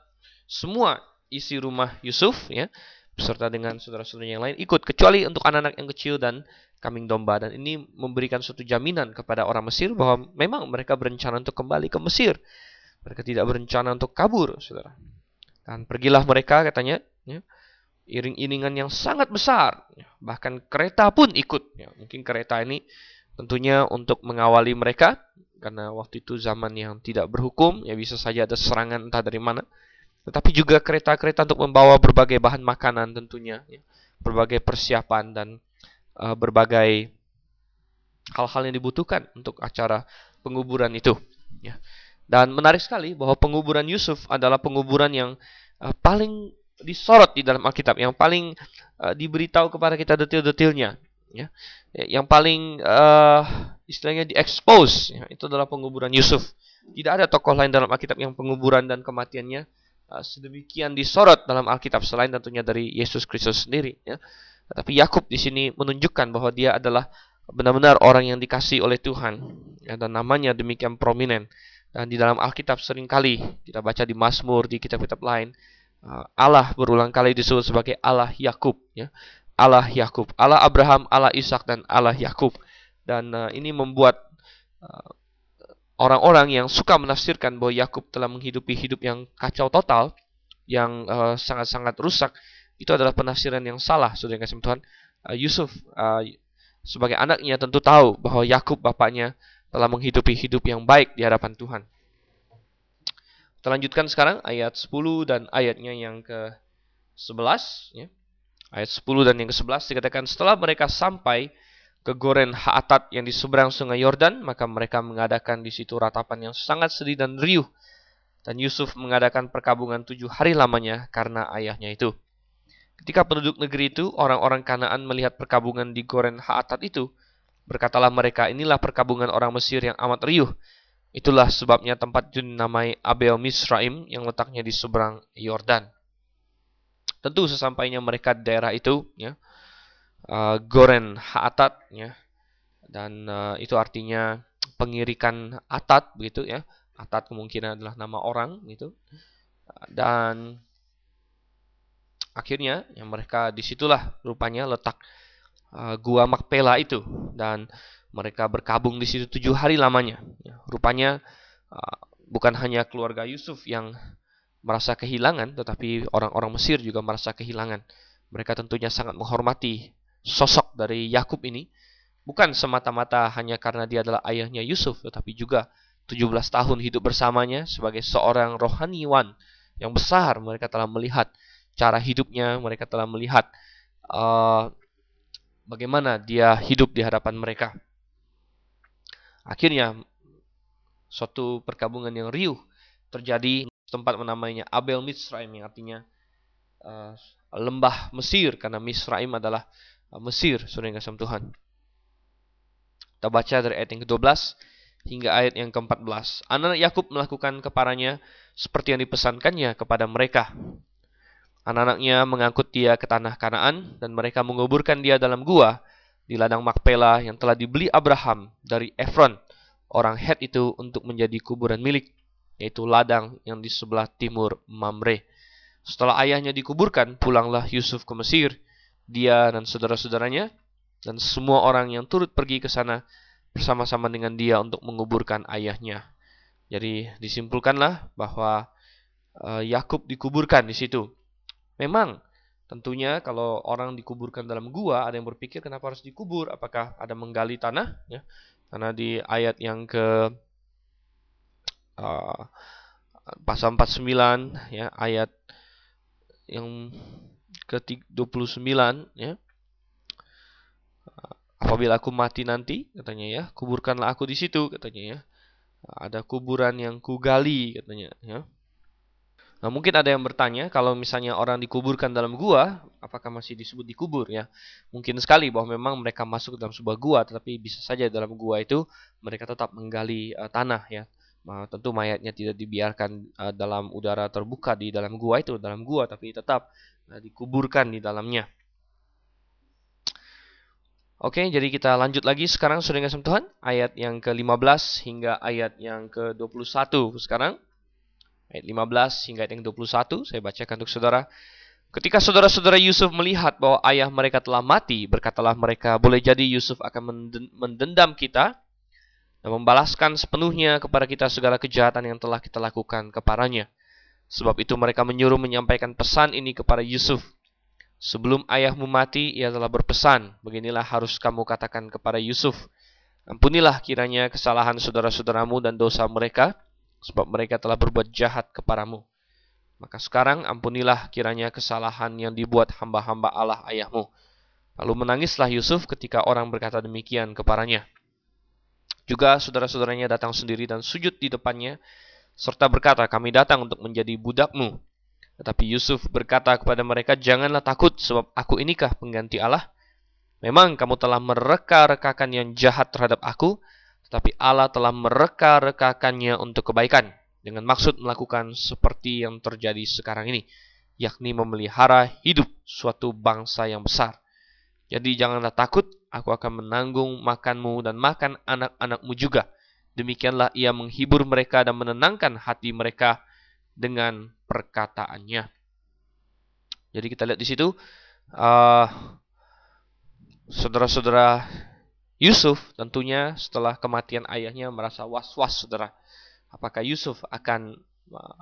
semua isi rumah Yusuf ya beserta dengan saudara-saudara yang lain ikut kecuali untuk anak-anak yang kecil dan kambing domba dan ini memberikan suatu jaminan kepada orang Mesir bahwa memang mereka berencana untuk kembali ke Mesir. Mereka tidak berencana untuk kabur, Saudara. Dan pergilah mereka katanya ya, iring-iringan yang sangat besar, bahkan kereta pun ikut. Ya, mungkin kereta ini tentunya untuk mengawali mereka karena waktu itu zaman yang tidak berhukum, ya bisa saja ada serangan entah dari mana tetapi juga kereta-kereta untuk membawa berbagai bahan makanan tentunya, ya. berbagai persiapan dan uh, berbagai hal-hal yang dibutuhkan untuk acara penguburan itu. Ya. Dan menarik sekali bahwa penguburan Yusuf adalah penguburan yang uh, paling disorot di dalam Alkitab, yang paling uh, diberitahu kepada kita detil-detilnya, ya. Yang paling uh, istilahnya diekspos, ya, itu adalah penguburan Yusuf. Tidak ada tokoh lain dalam Alkitab yang penguburan dan kematiannya sedemikian disorot dalam Alkitab selain tentunya dari Yesus Kristus sendiri ya. Tapi Yakub di sini menunjukkan bahwa dia adalah benar-benar orang yang dikasih oleh Tuhan ya, dan namanya demikian prominent dan di dalam Alkitab sering kali kita baca di Mazmur di kitab-kitab lain uh, Allah berulang kali disebut sebagai Allah Yakub ya. Allah Yakub, Allah Abraham, Allah Ishak dan Allah Yakub. Dan uh, ini membuat orang-orang yang suka menafsirkan bahwa Yakub telah menghidupi hidup yang kacau total, yang eh, sangat-sangat uh, rusak, itu adalah penafsiran yang salah, saudara kasih Tuhan. Uh, Yusuf uh, sebagai anaknya tentu tahu bahwa Yakub bapaknya telah menghidupi hidup yang baik di hadapan Tuhan. Kita lanjutkan sekarang ayat 10 dan ayatnya yang ke-11 ya. Ayat 10 dan yang ke-11 dikatakan setelah mereka sampai ke Goren Haatat yang di seberang sungai Yordan, maka mereka mengadakan di situ ratapan yang sangat sedih dan riuh. Dan Yusuf mengadakan perkabungan tujuh hari lamanya karena ayahnya itu. Ketika penduduk negeri itu, orang-orang Kanaan melihat perkabungan di Goren Haatat itu, berkatalah mereka, inilah perkabungan orang Mesir yang amat riuh. Itulah sebabnya tempat itu dinamai Abel Misraim yang letaknya di seberang Yordan. Tentu sesampainya mereka di daerah itu, ya, uh, Goren Haatat, ya, dan uh, itu artinya pengirikan atat begitu ya. Atat kemungkinan adalah nama orang gitu dan akhirnya yang mereka di situlah rupanya letak uh, gua Makpela itu. Dan mereka berkabung di situ tujuh hari lamanya ya, rupanya uh, bukan hanya keluarga Yusuf yang merasa kehilangan tetapi orang-orang Mesir juga merasa kehilangan. Mereka tentunya sangat menghormati sosok dari Yakub ini Bukan semata-mata hanya karena dia adalah ayahnya Yusuf, tetapi juga 17 tahun hidup bersamanya sebagai seorang rohaniwan yang besar. Mereka telah melihat cara hidupnya, mereka telah melihat uh, bagaimana dia hidup di hadapan mereka. Akhirnya, suatu perkabungan yang riuh terjadi tempat menamainya Abel Misraim yang artinya uh, lembah Mesir karena Misraim adalah Mesir, saudara yang Tuhan. Kita baca dari ayat yang ke-12 hingga ayat yang ke-14. Anak Yakub melakukan kepadanya seperti yang dipesankannya kepada mereka. Anak-anaknya mengangkut dia ke tanah Kanaan dan mereka menguburkan dia dalam gua di ladang Makpela yang telah dibeli Abraham dari Efron, orang Het itu untuk menjadi kuburan milik, yaitu ladang yang di sebelah timur Mamre. Setelah ayahnya dikuburkan, pulanglah Yusuf ke Mesir, dia dan saudara-saudaranya, dan semua orang yang turut pergi ke sana bersama-sama dengan dia untuk menguburkan ayahnya. Jadi disimpulkanlah bahwa uh, Yakub dikuburkan di situ. Memang tentunya kalau orang dikuburkan dalam gua ada yang berpikir kenapa harus dikubur? Apakah ada menggali tanah? Ya, karena di ayat yang ke uh, pasal 49 ya ayat yang ke 29 ya. Apabila aku mati nanti katanya ya kuburkanlah aku di situ katanya ya. Ada kuburan yang kugali katanya ya. Nah mungkin ada yang bertanya kalau misalnya orang dikuburkan dalam gua apakah masih disebut dikubur ya? Mungkin sekali bahwa memang mereka masuk dalam sebuah gua tetapi bisa saja dalam gua itu mereka tetap menggali uh, tanah ya tentu mayatnya tidak dibiarkan uh, dalam udara terbuka di dalam gua itu dalam gua tapi tetap uh, dikuburkan di dalamnya Oke, jadi kita lanjut lagi sekarang sudah kasih Tuhan ayat yang ke-15 hingga ayat yang ke-21 sekarang. Ayat 15 hingga ayat yang ke-21 saya bacakan untuk saudara. Ketika saudara-saudara Yusuf melihat bahwa ayah mereka telah mati, berkatalah mereka, boleh jadi Yusuf akan mendendam kita dan membalaskan sepenuhnya kepada kita segala kejahatan yang telah kita lakukan kepadanya. Sebab itu mereka menyuruh menyampaikan pesan ini kepada Yusuf Sebelum ayahmu mati, ia telah berpesan, beginilah harus kamu katakan kepada Yusuf. Ampunilah kiranya kesalahan saudara-saudaramu dan dosa mereka, sebab mereka telah berbuat jahat kepadamu. Maka sekarang ampunilah kiranya kesalahan yang dibuat hamba-hamba Allah ayahmu. Lalu menangislah Yusuf ketika orang berkata demikian kepadanya. Juga saudara-saudaranya datang sendiri dan sujud di depannya, serta berkata, kami datang untuk menjadi budakmu. Tetapi Yusuf berkata kepada mereka, Janganlah takut, sebab aku inikah pengganti Allah? Memang kamu telah mereka-rekakan yang jahat terhadap aku, tetapi Allah telah mereka-rekakannya untuk kebaikan, dengan maksud melakukan seperti yang terjadi sekarang ini, yakni memelihara hidup suatu bangsa yang besar. Jadi janganlah takut, aku akan menanggung makanmu dan makan anak-anakmu juga. Demikianlah ia menghibur mereka dan menenangkan hati mereka dengan perkataannya. Jadi kita lihat di situ uh, saudara-saudara Yusuf tentunya setelah kematian ayahnya merasa was-was saudara. Apakah Yusuf akan uh,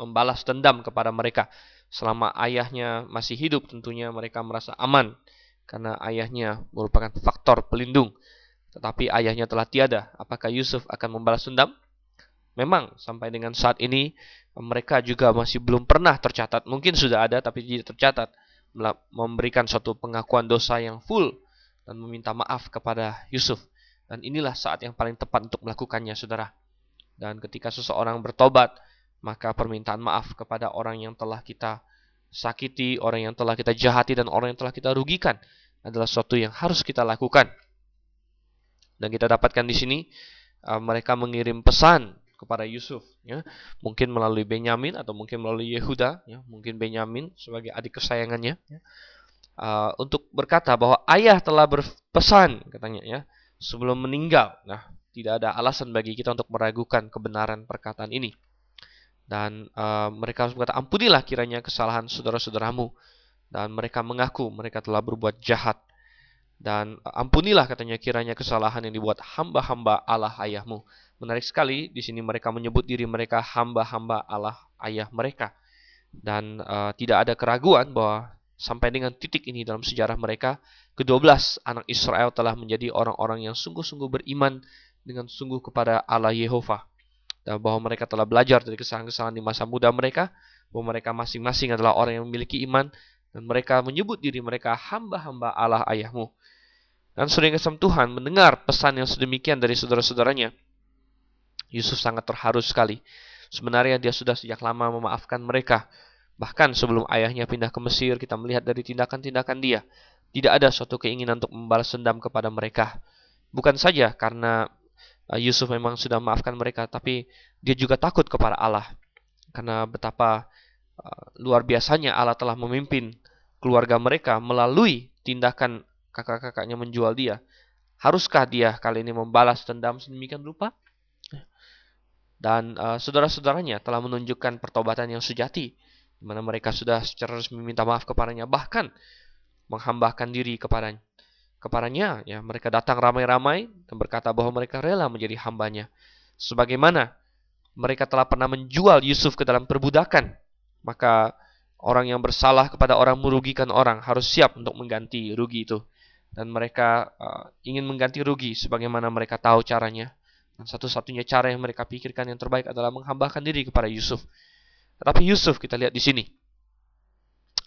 membalas dendam kepada mereka selama ayahnya masih hidup tentunya mereka merasa aman karena ayahnya merupakan faktor pelindung. Tetapi ayahnya telah tiada. Apakah Yusuf akan membalas dendam? Memang sampai dengan saat ini mereka juga masih belum pernah tercatat. Mungkin sudah ada tapi tidak tercatat memberikan suatu pengakuan dosa yang full dan meminta maaf kepada Yusuf. Dan inilah saat yang paling tepat untuk melakukannya, Saudara. Dan ketika seseorang bertobat, maka permintaan maaf kepada orang yang telah kita sakiti, orang yang telah kita jahati, dan orang yang telah kita rugikan adalah sesuatu yang harus kita lakukan. Dan kita dapatkan di sini uh, mereka mengirim pesan kepada Yusuf, ya, mungkin melalui Benyamin atau mungkin melalui Yehuda, ya, mungkin Benyamin sebagai adik kesayangannya, ya, uh, untuk berkata bahwa ayah telah berpesan, katanya, ya, sebelum meninggal. Nah, tidak ada alasan bagi kita untuk meragukan kebenaran perkataan ini. Dan uh, mereka harus berkata, ampunilah kiranya kesalahan saudara-saudaramu. Dan mereka mengaku mereka telah berbuat jahat. Dan ampunilah katanya kiranya kesalahan yang dibuat hamba-hamba Allah ayahmu. Menarik sekali, di sini mereka menyebut diri mereka hamba-hamba Allah ayah mereka. Dan uh, tidak ada keraguan bahwa sampai dengan titik ini dalam sejarah mereka, ke-12 anak Israel telah menjadi orang-orang yang sungguh-sungguh beriman dengan sungguh kepada Allah Yehova. Dan bahwa mereka telah belajar dari kesalahan-kesalahan di masa muda mereka, bahwa mereka masing-masing adalah orang yang memiliki iman, dan mereka menyebut diri mereka hamba-hamba Allah ayahmu. Dan sering kesem Tuhan mendengar pesan yang sedemikian dari saudara-saudaranya. Yusuf sangat terharu sekali. Sebenarnya dia sudah sejak lama memaafkan mereka. Bahkan sebelum ayahnya pindah ke Mesir, kita melihat dari tindakan-tindakan dia. Tidak ada suatu keinginan untuk membalas dendam kepada mereka. Bukan saja karena Uh, Yusuf memang sudah maafkan mereka, tapi dia juga takut kepada Allah. Karena betapa luar biasanya Allah telah memimpin keluarga mereka melalui tindakan kakak-kakaknya menjual dia. Haruskah dia kali ini membalas dendam sedemikian rupa? Dan uh, saudara-saudaranya telah menunjukkan pertobatan yang sejati, di mana mereka sudah secara resmi minta maaf kepadanya, bahkan menghambakan diri kepadanya kepadanya. Ya, mereka datang ramai-ramai dan berkata bahwa mereka rela menjadi hambanya. Sebagaimana mereka telah pernah menjual Yusuf ke dalam perbudakan, maka orang yang bersalah kepada orang merugikan orang harus siap untuk mengganti rugi itu. Dan mereka uh, ingin mengganti rugi sebagaimana mereka tahu caranya. Dan satu-satunya cara yang mereka pikirkan yang terbaik adalah menghambakan diri kepada Yusuf. Tetapi Yusuf kita lihat di sini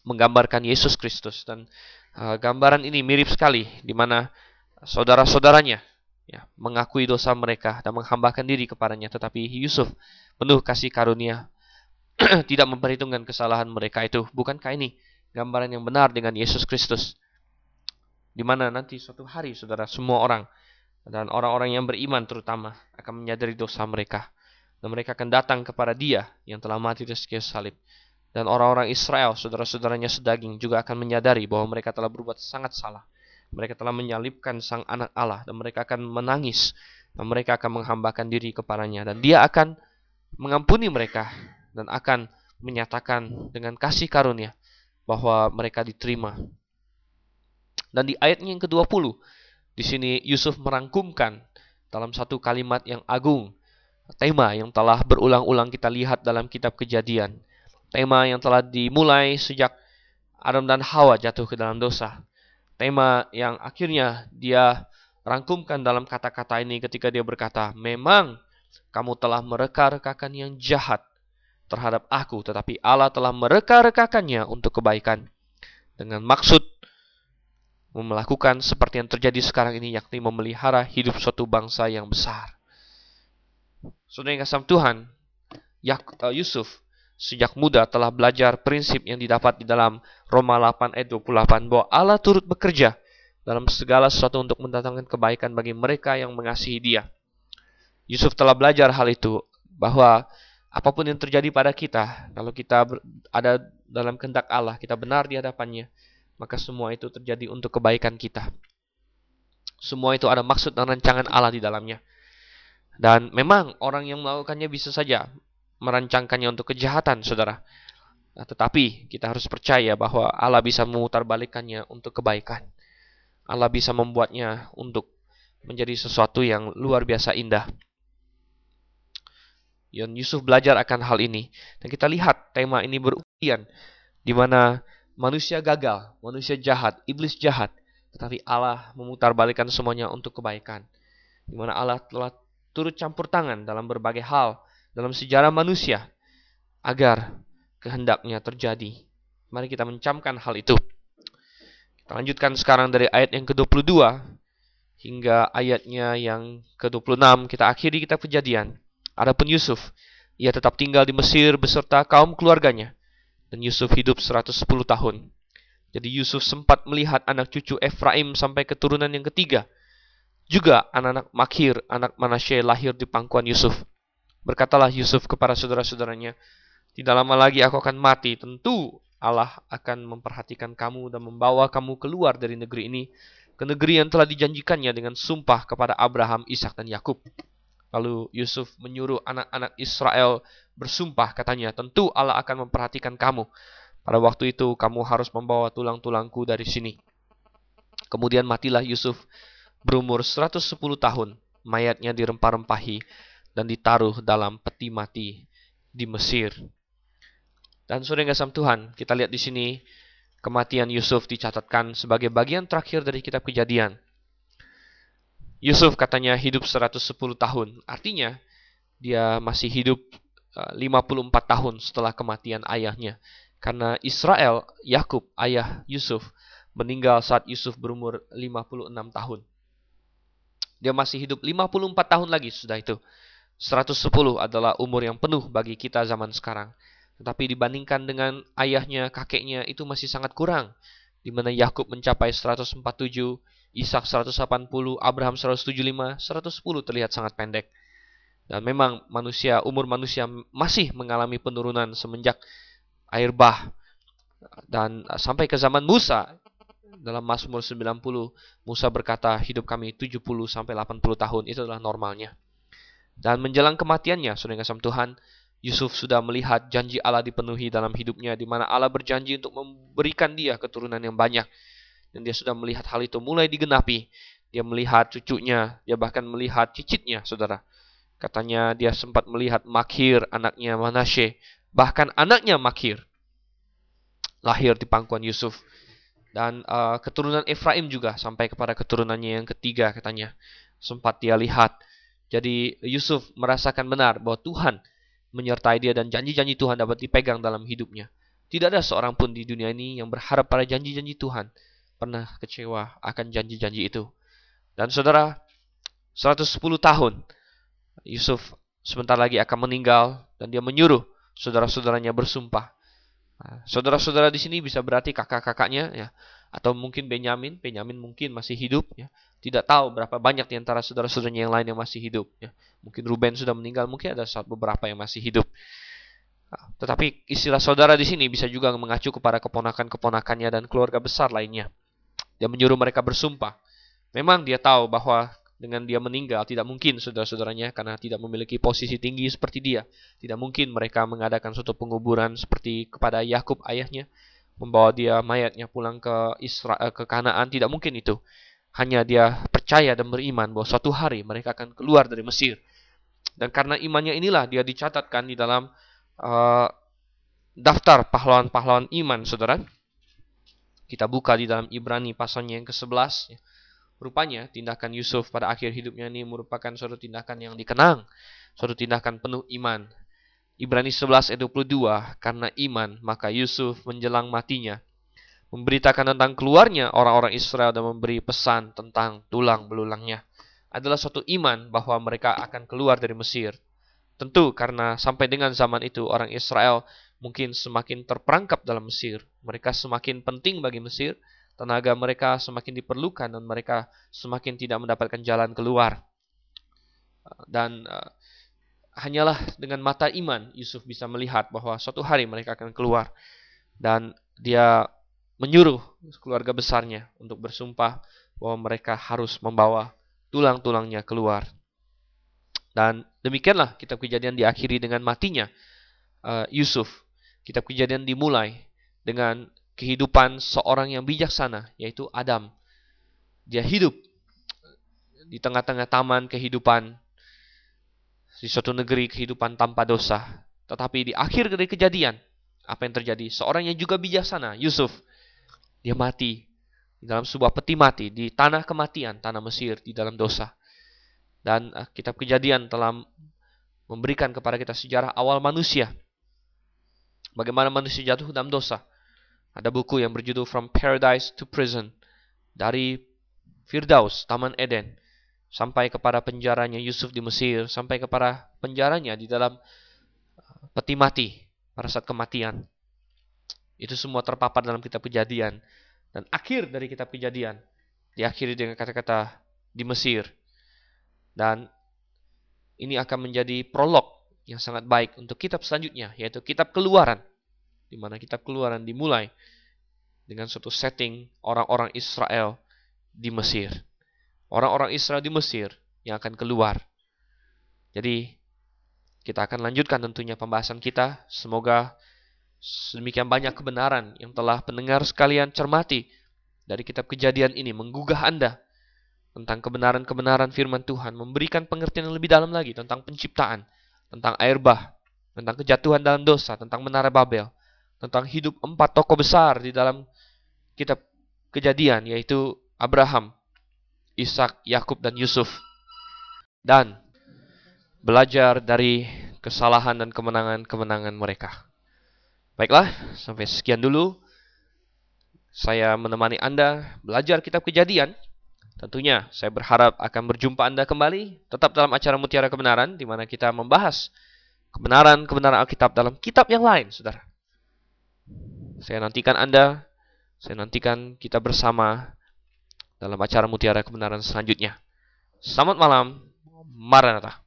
menggambarkan Yesus Kristus dan uh, gambaran ini mirip sekali di mana saudara-saudaranya ya, mengakui dosa mereka dan menghambakan diri kepadanya tetapi Yusuf penuh kasih karunia tidak memperhitungkan kesalahan mereka itu. Bukankah ini gambaran yang benar dengan Yesus Kristus? Di mana nanti suatu hari saudara semua orang dan orang-orang yang beriman terutama akan menyadari dosa mereka. Dan mereka akan datang kepada dia yang telah mati di kayu salib. Dan orang-orang Israel, saudara-saudaranya sedaging juga akan menyadari bahwa mereka telah berbuat sangat salah. Mereka telah menyalibkan sang anak Allah dan mereka akan menangis dan mereka akan menghambakan diri kepadanya. Dan dia akan mengampuni mereka dan akan menyatakan dengan kasih karunia bahwa mereka diterima. Dan di ayatnya yang ke-20, di sini Yusuf merangkumkan dalam satu kalimat yang agung tema yang telah berulang-ulang kita lihat dalam kitab Kejadian Tema yang telah dimulai sejak Adam dan Hawa jatuh ke dalam dosa. Tema yang akhirnya dia rangkumkan dalam kata-kata ini ketika dia berkata, Memang kamu telah mereka-rekakan yang jahat terhadap aku, tetapi Allah telah mereka-rekakannya untuk kebaikan. Dengan maksud melakukan seperti yang terjadi sekarang ini, yakni memelihara hidup suatu bangsa yang besar. Saudara yang kasih Tuhan, eh, Yusuf sejak muda telah belajar prinsip yang didapat di dalam Roma 8 ayat 28 bahwa Allah turut bekerja dalam segala sesuatu untuk mendatangkan kebaikan bagi mereka yang mengasihi Dia. Yusuf telah belajar hal itu bahwa apa pun yang terjadi pada kita, kalau kita ada dalam kehendak Allah, kita benar di hadapannya, maka semua itu terjadi untuk kebaikan kita. Semua itu ada maksud dan rancangan Allah di dalamnya. Dan memang orang yang melakukannya bisa saja merancangkannya untuk kejahatan, saudara. Nah, tetapi kita harus percaya bahwa Allah bisa memutarbalikannya untuk kebaikan. Allah bisa membuatnya untuk menjadi sesuatu yang luar biasa indah. Yon Yusuf belajar akan hal ini. Dan kita lihat tema ini berukian. Di mana manusia gagal, manusia jahat, iblis jahat. Tetapi Allah memutarbalikkan semuanya untuk kebaikan. Di mana Allah telah turut campur tangan dalam berbagai hal dalam sejarah manusia agar kehendaknya terjadi. Mari kita mencamkan hal itu. Kita lanjutkan sekarang dari ayat yang ke-22 hingga ayatnya yang ke-26 kita akhiri kitab kejadian. Adapun Yusuf, ia tetap tinggal di Mesir beserta kaum keluarganya Dan Yusuf hidup 110 tahun. Jadi Yusuf sempat melihat anak cucu Efraim sampai keturunan yang ketiga. Juga anak-anak Makhir, anak Manasye lahir di pangkuan Yusuf. Berkatalah Yusuf kepada saudara-saudaranya, Tidak lama lagi aku akan mati. Tentu Allah akan memperhatikan kamu dan membawa kamu keluar dari negeri ini ke negeri yang telah dijanjikannya dengan sumpah kepada Abraham, Ishak dan Yakub. Lalu Yusuf menyuruh anak-anak Israel bersumpah katanya, tentu Allah akan memperhatikan kamu. Pada waktu itu kamu harus membawa tulang-tulangku dari sini. Kemudian matilah Yusuf berumur 110 tahun. Mayatnya dirempah-rempahi dan ditaruh dalam peti mati di Mesir. Dan saudara kasam Tuhan, kita lihat di sini kematian Yusuf dicatatkan sebagai bagian terakhir dari kitab kejadian. Yusuf katanya hidup 110 tahun. Artinya dia masih hidup 54 eh, tahun setelah kematian ayahnya. Karena Israel, Yakub, ayah Yusuf, meninggal saat Yusuf berumur 56 tahun. Dia masih hidup 54 tahun lagi sudah itu. 110 adalah umur yang penuh bagi kita zaman sekarang. Tetapi dibandingkan dengan ayahnya, kakeknya itu masih sangat kurang. Di mana Yakub mencapai 147, Ishak 180, Abraham 175, 110 terlihat sangat pendek. Dan memang manusia, umur manusia masih mengalami penurunan semenjak air bah. Dan sampai ke zaman Musa, dalam Mazmur 90, Musa berkata, hidup kami 70 sampai 80 tahun, itu adalah normalnya. Dan menjelang kematiannya, saudara kasih Tuhan, Yusuf sudah melihat janji Allah dipenuhi dalam hidupnya, di mana Allah berjanji untuk memberikan dia keturunan yang banyak. Dan dia sudah melihat hal itu mulai digenapi. Dia melihat cucunya, dia bahkan melihat cicitnya, saudara. Katanya dia sempat melihat Makhir, anaknya Manasye. Bahkan anaknya Makhir lahir di pangkuan Yusuf. Dan uh, keturunan Efraim juga sampai kepada keturunannya yang ketiga katanya. Sempat dia lihat. Jadi Yusuf merasakan benar bahwa Tuhan menyertai dia dan janji-janji Tuhan dapat dipegang dalam hidupnya. Tidak ada seorang pun di dunia ini yang berharap pada janji-janji Tuhan pernah kecewa akan janji-janji itu. Dan saudara, 110 tahun Yusuf sebentar lagi akan meninggal dan dia menyuruh saudara-saudaranya bersumpah. Nah, saudara-saudara di sini bisa berarti kakak-kakaknya ya atau mungkin Benyamin, Benyamin mungkin masih hidup ya. Tidak tahu berapa banyak di antara saudara-saudaranya yang lain yang masih hidup ya. Mungkin Ruben sudah meninggal, mungkin ada beberapa yang masih hidup. Nah, tetapi istilah saudara di sini bisa juga mengacu kepada keponakan-keponakannya dan keluarga besar lainnya. Dia menyuruh mereka bersumpah. Memang dia tahu bahwa dengan dia meninggal tidak mungkin saudara-saudaranya karena tidak memiliki posisi tinggi seperti dia. Tidak mungkin mereka mengadakan suatu penguburan seperti kepada Yakub ayahnya membawa dia mayatnya pulang ke Israel eh, ke Kanaan tidak mungkin itu. Hanya dia percaya dan beriman bahwa suatu hari mereka akan keluar dari Mesir. Dan karena imannya inilah dia dicatatkan di dalam uh, daftar pahlawan-pahlawan iman, saudara. Kita buka di dalam Ibrani pasalnya yang ke-11. Rupanya tindakan Yusuf pada akhir hidupnya ini merupakan suatu tindakan yang dikenang. Suatu tindakan penuh iman. Ibrani 11 ayat 22, karena iman maka Yusuf menjelang matinya memberitakan tentang keluarnya orang-orang Israel dan memberi pesan tentang tulang belulangnya. Adalah suatu iman bahwa mereka akan keluar dari Mesir. Tentu karena sampai dengan zaman itu orang Israel mungkin semakin terperangkap dalam Mesir. Mereka semakin penting bagi Mesir, tenaga mereka semakin diperlukan dan mereka semakin tidak mendapatkan jalan keluar. Dan uh, hanyalah dengan mata iman Yusuf bisa melihat bahwa suatu hari mereka akan keluar dan dia menyuruh keluarga besarnya untuk bersumpah bahwa mereka harus membawa tulang-tulangnya keluar. Dan demikianlah kitab kejadian diakhiri dengan matinya uh, Yusuf Kitab Kejadian dimulai dengan kehidupan seorang yang bijaksana, yaitu Adam. Dia hidup di tengah-tengah taman kehidupan di suatu negeri kehidupan tanpa dosa. Tetapi di akhir dari kejadian, apa yang terjadi? Seorang yang juga bijaksana, Yusuf, dia mati di dalam sebuah peti mati di tanah kematian, tanah Mesir di dalam dosa. Dan uh, kitab kejadian telah memberikan kepada kita sejarah awal manusia Bagaimana manusia jatuh dalam dosa. Ada buku yang berjudul From Paradise to Prison. Dari Firdaus, Taman Eden. Sampai kepada penjaranya Yusuf di Mesir. Sampai kepada penjaranya di dalam uh, peti mati pada saat kematian. Itu semua terpapar dalam kitab kejadian. Dan akhir dari kitab kejadian diakhiri dengan kata-kata di Mesir. Dan ini akan menjadi prolog yang sangat baik untuk kitab selanjutnya, yaitu kitab keluaran. Di mana kitab keluaran dimulai dengan suatu setting orang-orang Israel di Mesir. Orang-orang Israel di Mesir yang akan keluar. Jadi, kita akan lanjutkan tentunya pembahasan kita. Semoga sedemikian banyak kebenaran yang telah pendengar sekalian cermati dari kitab kejadian ini menggugah Anda tentang kebenaran-kebenaran firman Tuhan, memberikan pengertian yang lebih dalam lagi tentang penciptaan, tentang air bah, tentang kejatuhan dalam dosa, tentang menara Babel, tentang hidup empat tokoh besar di dalam kitab kejadian, yaitu Abraham, Ishak, Yakub, dan Yusuf. Dan belajar dari kesalahan dan kemenangan-kemenangan mereka. Baiklah, sampai sekian dulu. Saya menemani Anda belajar kitab kejadian. Tentunya saya berharap akan berjumpa Anda kembali tetap dalam acara Mutiara Kebenaran di mana kita membahas kebenaran-kebenaran Alkitab dalam kitab yang lain, Saudara. Saya nantikan Anda, saya nantikan kita bersama dalam acara Mutiara Kebenaran selanjutnya. Selamat malam, Maranatha.